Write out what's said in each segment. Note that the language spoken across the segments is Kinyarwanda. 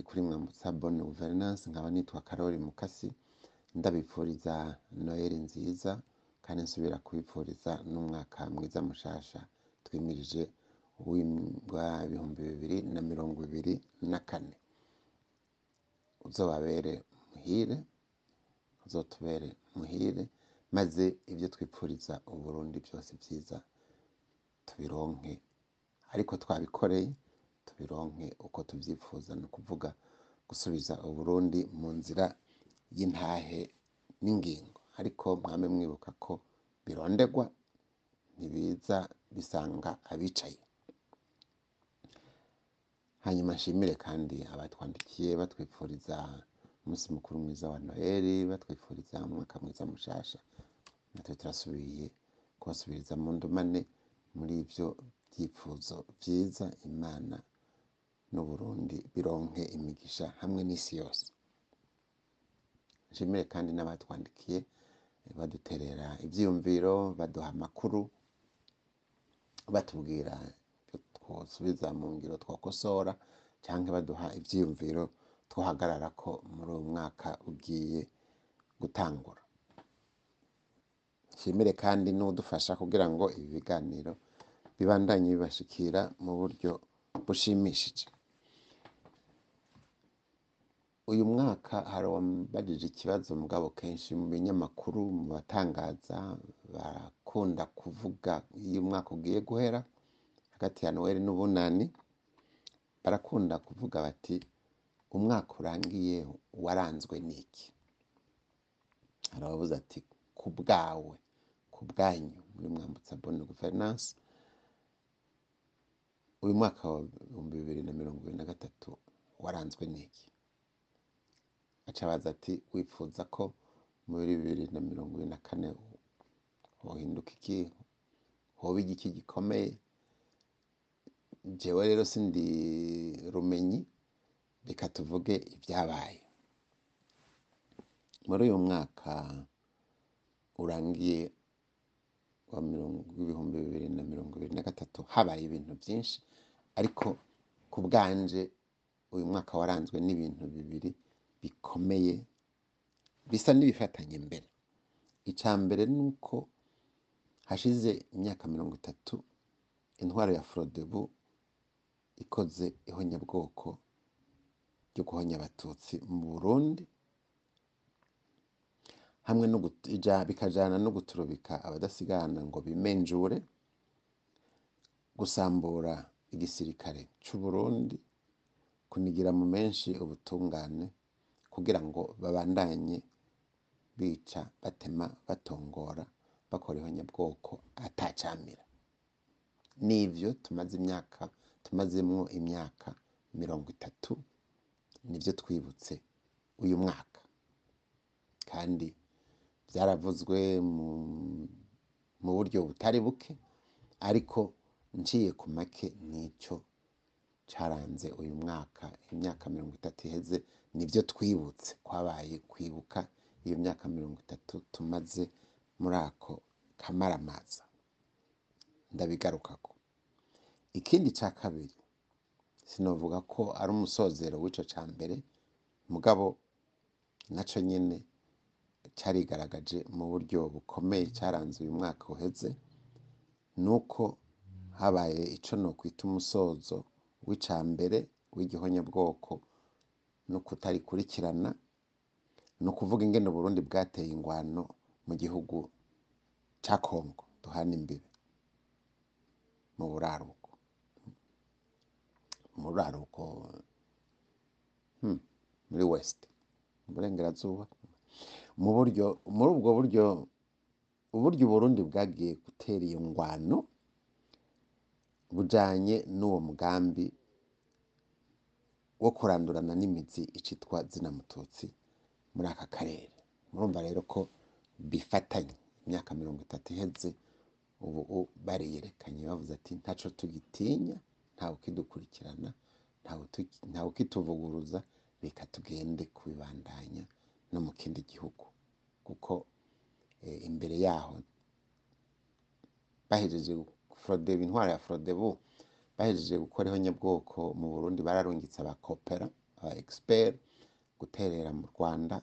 ikaze kuri mwambutsa bonne guverinance nkaba nitwa karori mukasi ndabipfuriza noheli nziza kandi nsubira kubipfuriza n'umwaka mwiza mushasha. Twimirije wa ibihumbi bibiri na mirongo ibiri na kane. Uzobabere muhire uzotubere muhire maze ibyo twipfuriza uburundi byose byiza tubironke. Ariko twabikoreye tubironke uko tubyifuza. Ni ukuvuga gusubiza uburundi mu nzira y'intahe n'ingingo. Ariko mwame mwibuka ko birondegwa ntibiza bisanga abicaye. Hanyuma nshimire kandi abatwandikiye batwifuriza umunsi mukuru mwiza wa noheli batwifuriza umwaka mwiza mushasha. Natwe turasubiye kubasubiriza mu ndumane muri ibyo byifuzo byiza imana n'uburundi bironke imigisha hamwe n'isi yose. Nshimire kandi n'abatwandikiye baduterera ibyiyumviro baduha amakuru batubwira twosubiza mu ngiro twakosora cyangwa baduha ibyiyumviro twahagarara ko muri uwo mwaka ugiye gutangura. Nshimire kandi n'udufasha kugira ngo ibi biganiro bibandanye bibashikira mu buryo bushimishije. Uyu mwaka hari uwambajije ikibazo mugabo kenshi mu binyamakuru mu batangaza barakunda kuvuga iyo umwaka ugiye guhera hagati ya noheli n'ubunani barakunda kuvuga bati umwaka urangiye waranzwe n'iki? Hari ati ku bwawe ku bwanyu muri mwambutsa bonne guverinance uyu mwaka wa bibiri na mirongo ibiri na gatatu waranzwe n'iki? Aca abaza ati wifuza ko muri bibiri na mirongo ibiri na kane hohinduka iki? Hoba igiki gikomeye? Jewe rero sindi rumenyi reka tuvuge ibyabaye. Muri uyu mwaka urangiye wa mirongo ibihumbi bibiri na mirongo ibiri na gatatu habaye ibintu byinshi ariko ku bwanje uyu mwaka waranzwe n'ibintu bibiri bikomeye bisa n'ibifatanye mbere. Icya mbere ni uko hashize imyaka mirongo itatu intwaro ya forodebu ikoze ihonyabwoko ryo guhonya abatutsi mu burundi hamwe no bikajyana no guturubika abadasigana ngo bimenjure gusambura igisirikare cy'u Burundi kunigira mu menshi ubutungane kugira ngo babandanye bica batema batongora bakora ihonyabwoko atacamira nivyo tumaze imyaka tumazemwo imyaka mirongo itatu nivyo twibutse uyu mwaka. Kandi byaravuzwe mu buryo butari buke ariko nciye ku make ni cyo cyaranze uyu mwaka imyaka mirongo itatu iheze ni byo twibutse. Kwabaye kwibuka iyo myaka mirongo itatu tumaze muri ako kamaramaza. Ndabigarukako ikindi cya kabiri sinavuga ko ari umusozero w'icyo cya mbere mugabo na cyo nyine cyarigaragaje mu buryo bukomeye cyaranze uyu mwaka uheze ni uko habaye icyo nokwita umusozo w'icya mbere w'igihonyabwoko no kutarikurikirana ni ukuvuga ingene Burundi bwateye ingwano mu gihugu cya kongo duhana imbibe mu buraruko. Mu buraruko muri west mu burengerazuba. Mu buryo muri ubwo buryo uburyo Burundi bwagiye gutera iyo ngwano bujanye n'uwo mugambi wo kurandurana n'imizi icitwa zina mututsi muri aka karere. Murumva rero ko bifatanye. Imyaka mirongo itatu iheze ubu bariyerekanye bavuze ati ntaco tugitinya ntawe ukidukurikirana ntawe ukituvuguruza reka tugende kubibandanya no mu kindi gihugu. Kuko imbere yaho bahejeje forodebu intwaro ya forodebu bahejeje gukora ihonyabwoko mu burundi bararungitse abakopera aba expert guterera mu rwanda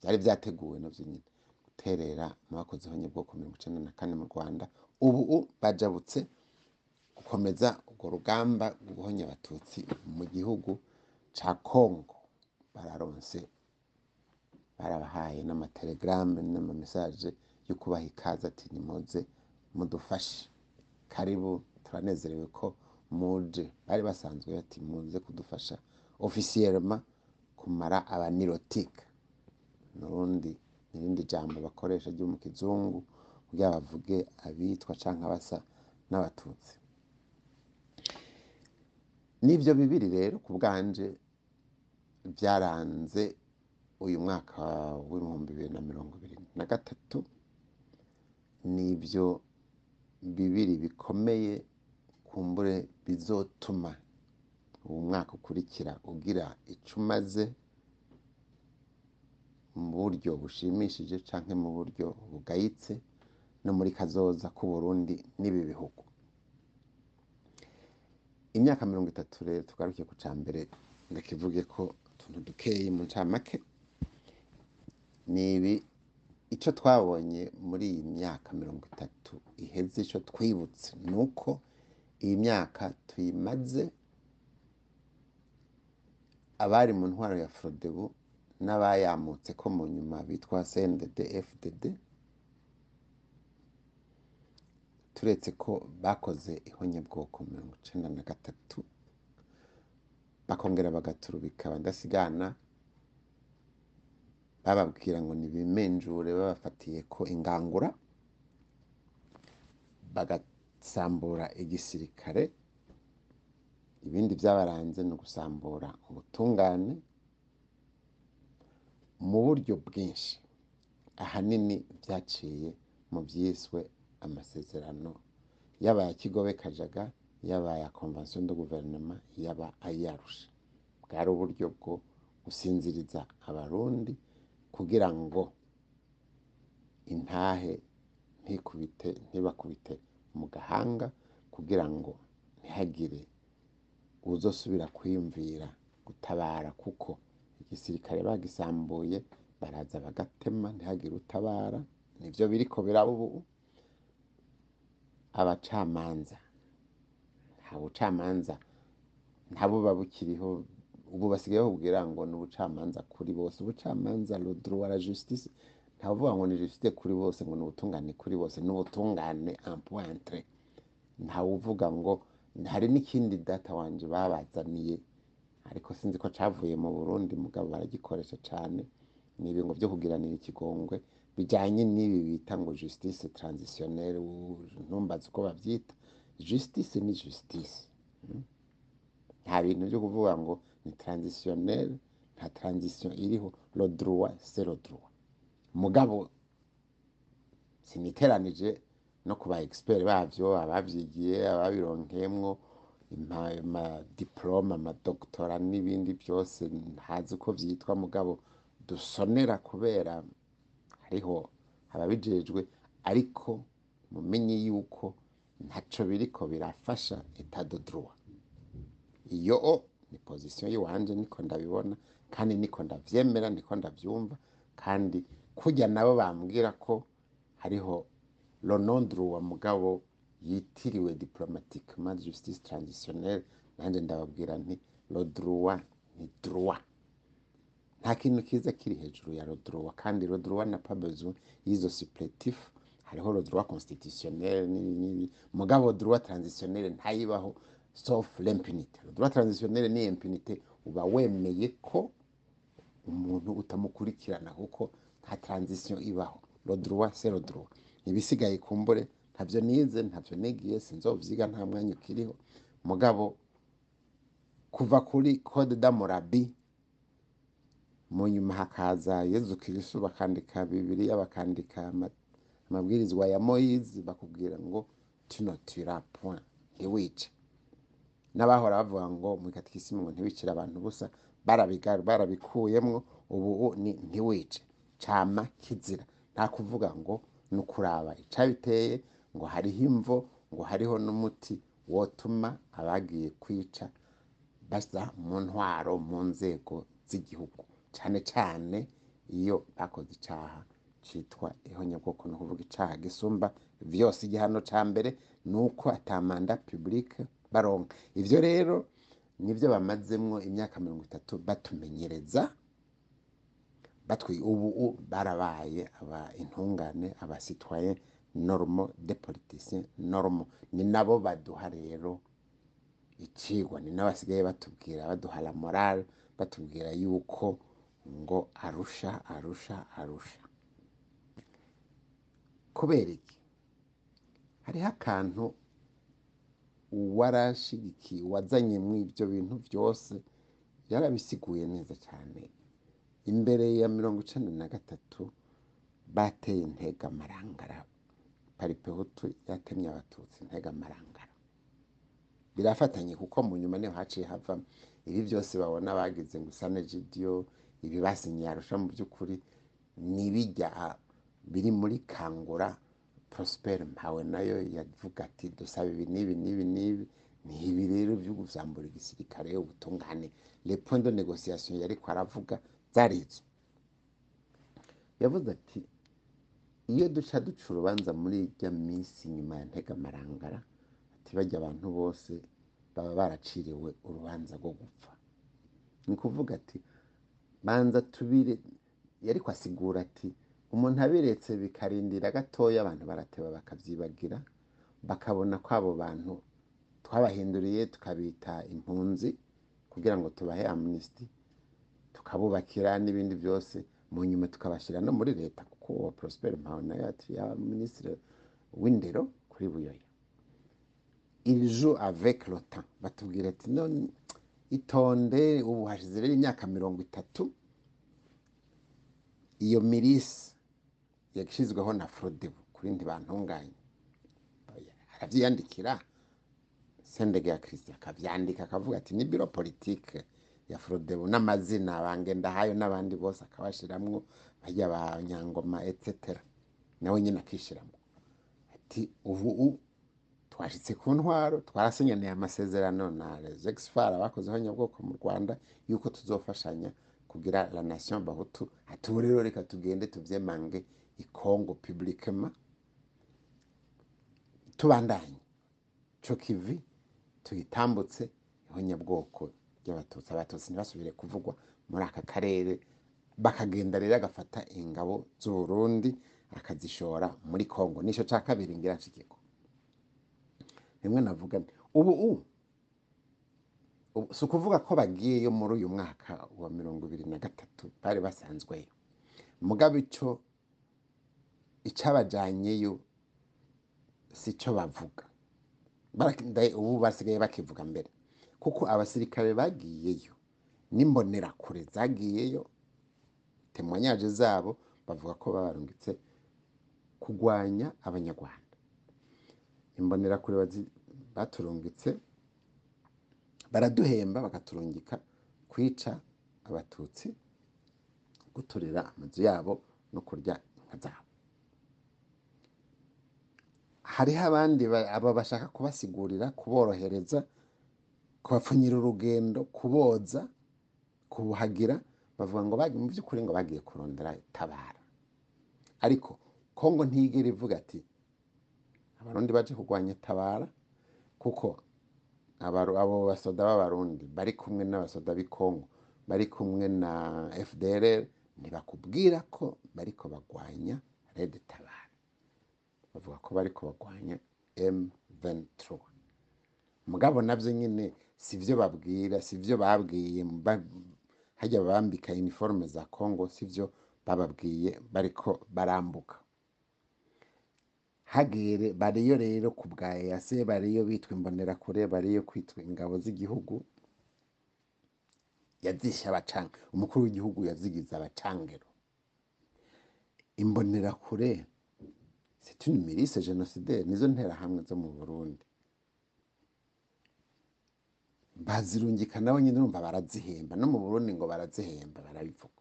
byari byateguwe navyo nyine. Guterera mu bakoze ihonyabwoko mirongo icenda na kane mu rwanda ubu bajabutse gukomeza urwo rugamba guhonya abatutsi mu gihugu ca kongo bararonse barabahaye n'amatelegrame n'amamesaje yo kubaha ikaze ati nimuze mudufashe. Karibu turanezerewe ko muje bari basanzwe bati muze kudufasha. Ofisiyelema kumara abanirotika nurundi nirindi jambo bakoresha ryo mu kizungu kugira bavuge abitwa canke abasa n'abatutsi. N'ivyo bibiri rero ku bwanje byaranze uyu mwaka w'ibihumbi bibiri na mirongo ibiri na gatatu. Nibyo bibiri bikomeye kumbure bizotuma uwo mwaka ukurikira ugira ico umaze mu buryo bushimishije canke mu buryo bugayitse no muri kazoza k'uburundi n'ibi bihugu. Imyaka mirongo itatu rero tugaruke ku ca mbere ndakivuge ko utuntu dukeyi mu ncamake nibi ico twabonye muri iyi myaka mirongo itatu iheze ico twibutse ni uko iyi myaka tuyimaze abari mu ntwaro ya frodebu n'abayamutse ko mu nyuma bitwa cndd fdd turetse ko bakoze ihonyabwoko mirongo icenda na gatatu bakongera bagaturubika badasigana bababwira ngo nibimenjure babafatiye ko ingangura bagasambura igisirikare. Ibindi byabaranze ni ugusambura ubutungane mu buryo bwinshi. Ahanini byaciye mu byiswe amasezerano yaba aya kigobe kajaga yaba aya convention de guverinoma yaba ayarusha bwari uburyo bwo gusinziriza abarundi kugira ngo intahe ntikubite ntibakubite mu gahanga kugira ngo ntihagire uzosubira kwiyumvira gutabara kuko igisirikare bagisambuye baraza bagatema ntihagire utabara. Nivyo biriko biraba ubu. Abacamanza nta bucamanza ntabuba bukiriho ubu basigaye bakubwira ngo ni ubucamanza kuri bose. Ubucamanza le droit justice ntavuga ngo ni justice kuri bose ngo ni ubutungane kuri bose ni ubutungane pointre ntawuvuga ngo hari n'ikindi data wanje babazaniye ariko sinzi ko cavuye mu Burundi mugabo baragikoresha cane. Ni ibingo vyo kugiranira ikigongwe bijanye n'ibi bita ngo justice transitionnelle ntumbaze uko bavyita. Justice ni justice mm? nta bintu vyo kuvuga ngo ni transitionnelle nta transition iriho. C'est le droit. Mugabo siniteranije no ku ba expert bavyo abavyigiye ababironkeyemwo amadiplome amadoktora n'ibindi byose ntazi uko vyitwa mugabo. Dusonera kubera hariho ababijejwe ariko mumenye yuko ntaco biriko birafasha etat de droit iyo ni position yiwanje niko ndabibona kandi niko ndavyemera niko ndavyumva kandi kurya nabo bambwira ko hariho non droit mugabo yitiriwe diplomatiquement justice transitionnelle nanje ndababwira nti droit ni droit nta kintu kiza kiri hejuru ya droit kandi droit n'a besoin y'izo supplétif hariho droit constitutionnel n'ibi mugabo droit transitionnel ntayibaho l'impunité. Le droit transitionnel ni impunité uba wemeye ko umuntu utamukurikirana kuko nta transition ibaho le droit c'est le droit. Ibisigaye kumbure ntavyo nize ntavyo nigiye sinzovyiga nta mwanya ukiriho. Mugabo kuva kuri code d'Hammurabi mu nyuma hakaza yezu kristo bakandika bibiliya bakandika amabwirizwa ya moyizi bakubwira ngo tuno tira point. Ntiwice n'abahora bavuga ngo mu katikisimu ngo ntiwicire abantu busa barabikuyemwo ubu ni ntiwice cama kizira. Nta kuvuga ngo ni ukuraba icabiteye ngo hariho imvo ngo hariho n'umuti wotuma abagiye kwica basa mu ntwaro mu nzego z'igihugu. Cyane cyane iyo bakoze icyaha cyitwa ihonyabwoko ni ukuvuga icyaha gisumba byose igihano cya mbere ni uko atamanda publique baronka. Ibyo rero ni byo bamazemo imyaka mirongo itatu batumenyereza ubu barabaye aba intungane abasitwaye normo de politicien normo ni nabo baduha rero ikigwa ni nabo basigaye batubwira baduha la morale batubwira yuko ngo arusha arusha arusha. Kubera iki? Hariho akantu uwarashigikiye wazanye mu ibyo bintu byose yarabisiguye neza cyane. Imbere ya mirongo icenda na gatatu bateye intega amarangara paripehutu yatemye abatutsi intega amarangara birafatanye kuko mu nyuma ni ho haciye hava ibi byose babona bagize ngo usane jidiyo ibi basinyiye arusha mu by'ukuri ni bijya biri muri kangura. Prospere mpawe na yo yavuga ati dusaba ibi n'ibi n'ibi n'ibi. Ni ibi rero byo kuzambura igisirikare ubutungane. Le point de négociation yariko aravuga. Zarizo yavuze ati iyo duca duca urubanza muri ijya minsi nyuma ya ntega amarangara ati bajya abantu bose baba baraciriwe urubanza rwo gupfa. Ni kuvuga ati banza tubire yari kwasigura ati umuntu abiretse bikarindira gatoya abantu barateba bakabyibagira bakabona ko abo bantu twabahinduriye tukabita impunzi kugira ngo tubahe amnesty. Tukabubakira n'ibindi byose mu nyuma tukabashyira no muri leta kuko uwo Prosper Mpawona yacu ya minisitiri w'indero kuri buyoya. Avec le temps. Batubwira ati none itonde ubu hashize rero imyaka mirongo itatu iyo mirisi yashyizweho na forodebu kuri ntibantunganye arabyiyandikira sendege ya kirisita akabyandika akavuga ati ni biro politike. Ya forodebu n'amazina bangendahayo n'abandi bose akabashyiramo bajya ba nyangoma etetera nawe nyine akishyiramo ati ubu twashyitse ku ntwaro twarasenyaniye amasezerano na rezegifari abakozeho nyabwoko mu rwanda yuko tuzofashanya kugira la nation bahutu ati ubu rero reka tugende tubyemange ikongo publikema tubandanye. Cyo kivi tuyitambutse ihonyabwoko ry'abatutsi abatutsi ntibasubire kuvugwa muri aka karere bakagenda rero agafata ingabo z'uburundi akazishora muri kongo ni cyo cya kabiri ngira nshikiko rimwe navuga ubu ubu si ukuvuga ko bagiyeyo muri uyu mwaka wa mirongo ibiri na gatatu bari basanzweyo mugabo icyo icyabajyanyeyo si cyo bavuga. Ubu basigaye bakivuga mbere. Kuko abasirikare bagiyeyo. N'imbonerakure zagiyeyo temwanyaje zabo bavuga ko babarungitse kurwanya abanyarwanda. Imbonerakure baturungitse baraduhemba bakaturungika kwica abatutsi guturira amazu yabo no kurya inka zabo. Hariho abandi aba bashaka kubasigurira kuborohereza kubapfunyira urugendo kuboza kubuhagira bavuga ngo mu by'ukuri ngo bagiye kurondera itabara ariko kongo ntigera ivuga ati abarundi baje kurwanya tabara kuko abo basoda b'abarundi bari kumwe n'abasoda b'i kongo bari kumwe na fdr ntibakubwira ko bariko bagwanya red tabara. Bavuga ko bariko bagwanya m23 mugabo na byo nyine si byo babwira si byo babwiye hajya bambika iniforume za kongo si byo bababwiye bariko barambuka. Hagere bariyo rero ku bwa eyase bariyo bitwa imbonerakure bariyo kwitwa ingabo z'igihugu yazishe abacanga umukuru w'igihugu yazigize abacangero. Imbonerakure c'est une milice génocidaire nizo nterahamwe zo mu burundi. Bazirungika nabo nyine urumva barazihemba no mu burundi ngo barazihemba barabivuga.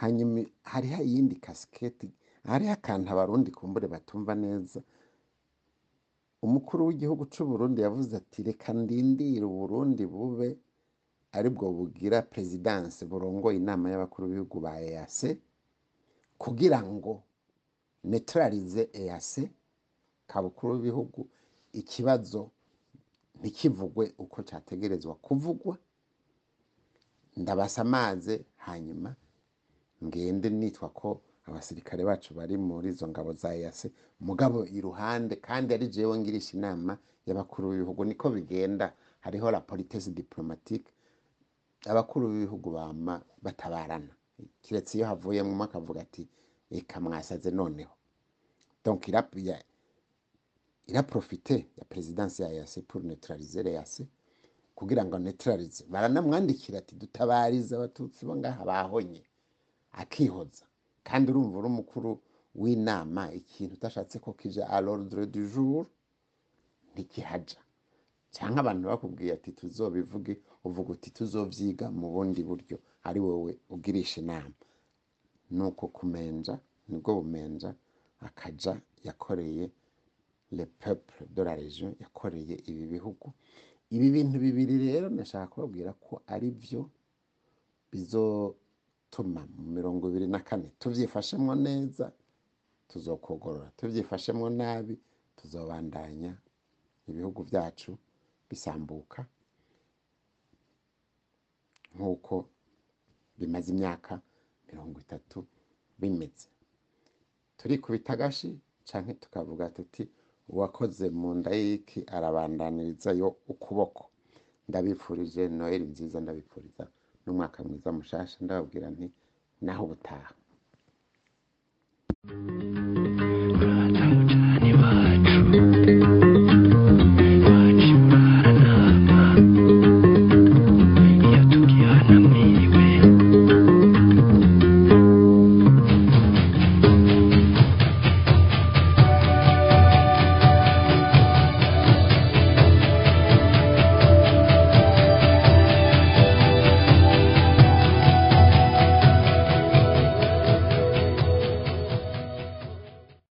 Hanyuma hariho iyindi kasiketi hariho akantu abarundi kumbure batumva neza. Umukuru w'igihugu c'u Burundi yavuze ati reka ndindire uburundi bube ari bwo bugira perezidanse burongoye inama y'abakuru b'ibihugu ba EAC kugira ngo neutralize EAC kabukuru w'ibihugu ikibazo ntikivugwe uko cyategerezwa kuvugwa. Ndabasamaze hanyuma ngende nitwa ko abasirikare bacu bari muri izo ngabo za EAC mugabo iruhande kandi ari jewe ngirisha inama y'abakuru b'ibihugu niko bigenda. Hariho la politesse diplomatique. Abakuru b'ibihugu bama batabarana. Kiretse iyo havuyemo akavuga ati reka mwasaze noneho. Donc ya- iraprofite ya perezidansi ya EAC pour neutraliser EAC kugira ngo neutralize. Baranamwandikira ati dutabarize abatutsi bo ngaha bahonye. Akihoza. Kandi urumva uri umukuru w'inama ikintu utashatse ko kija à l'ordre du jour ntikihaja. Cyangwa abantu bakubwiye ati tuzobivuge uvuga uti tuzovyiga mu bundi buryo. Ari wowe ugirisha inama. Nuko kumenja ni bwo bumenja akaja yakoreye le peuple de la yakoreye ibi bihugu. Ibi bintu bibiri rero ndashaka kubabwira ko ari byo bizotuma mu mirongo ibiri na kane tuvyifashemwo neza tuzokogorora tuvyifashemwo nabi tuzobandanya ibihugu byacu bisambuka. Nk'uko bimaze imyaka mirongo itatu bimeze. Turikubita agashi canke tukavuga tuti uwakoze mu nda y'iki arabandaniriza yo ukuboko. Ndabipfurije noheli nziza ndabipfuriza n'umwaka mwiza mushasha. Ndababwira nti naho ubutaha.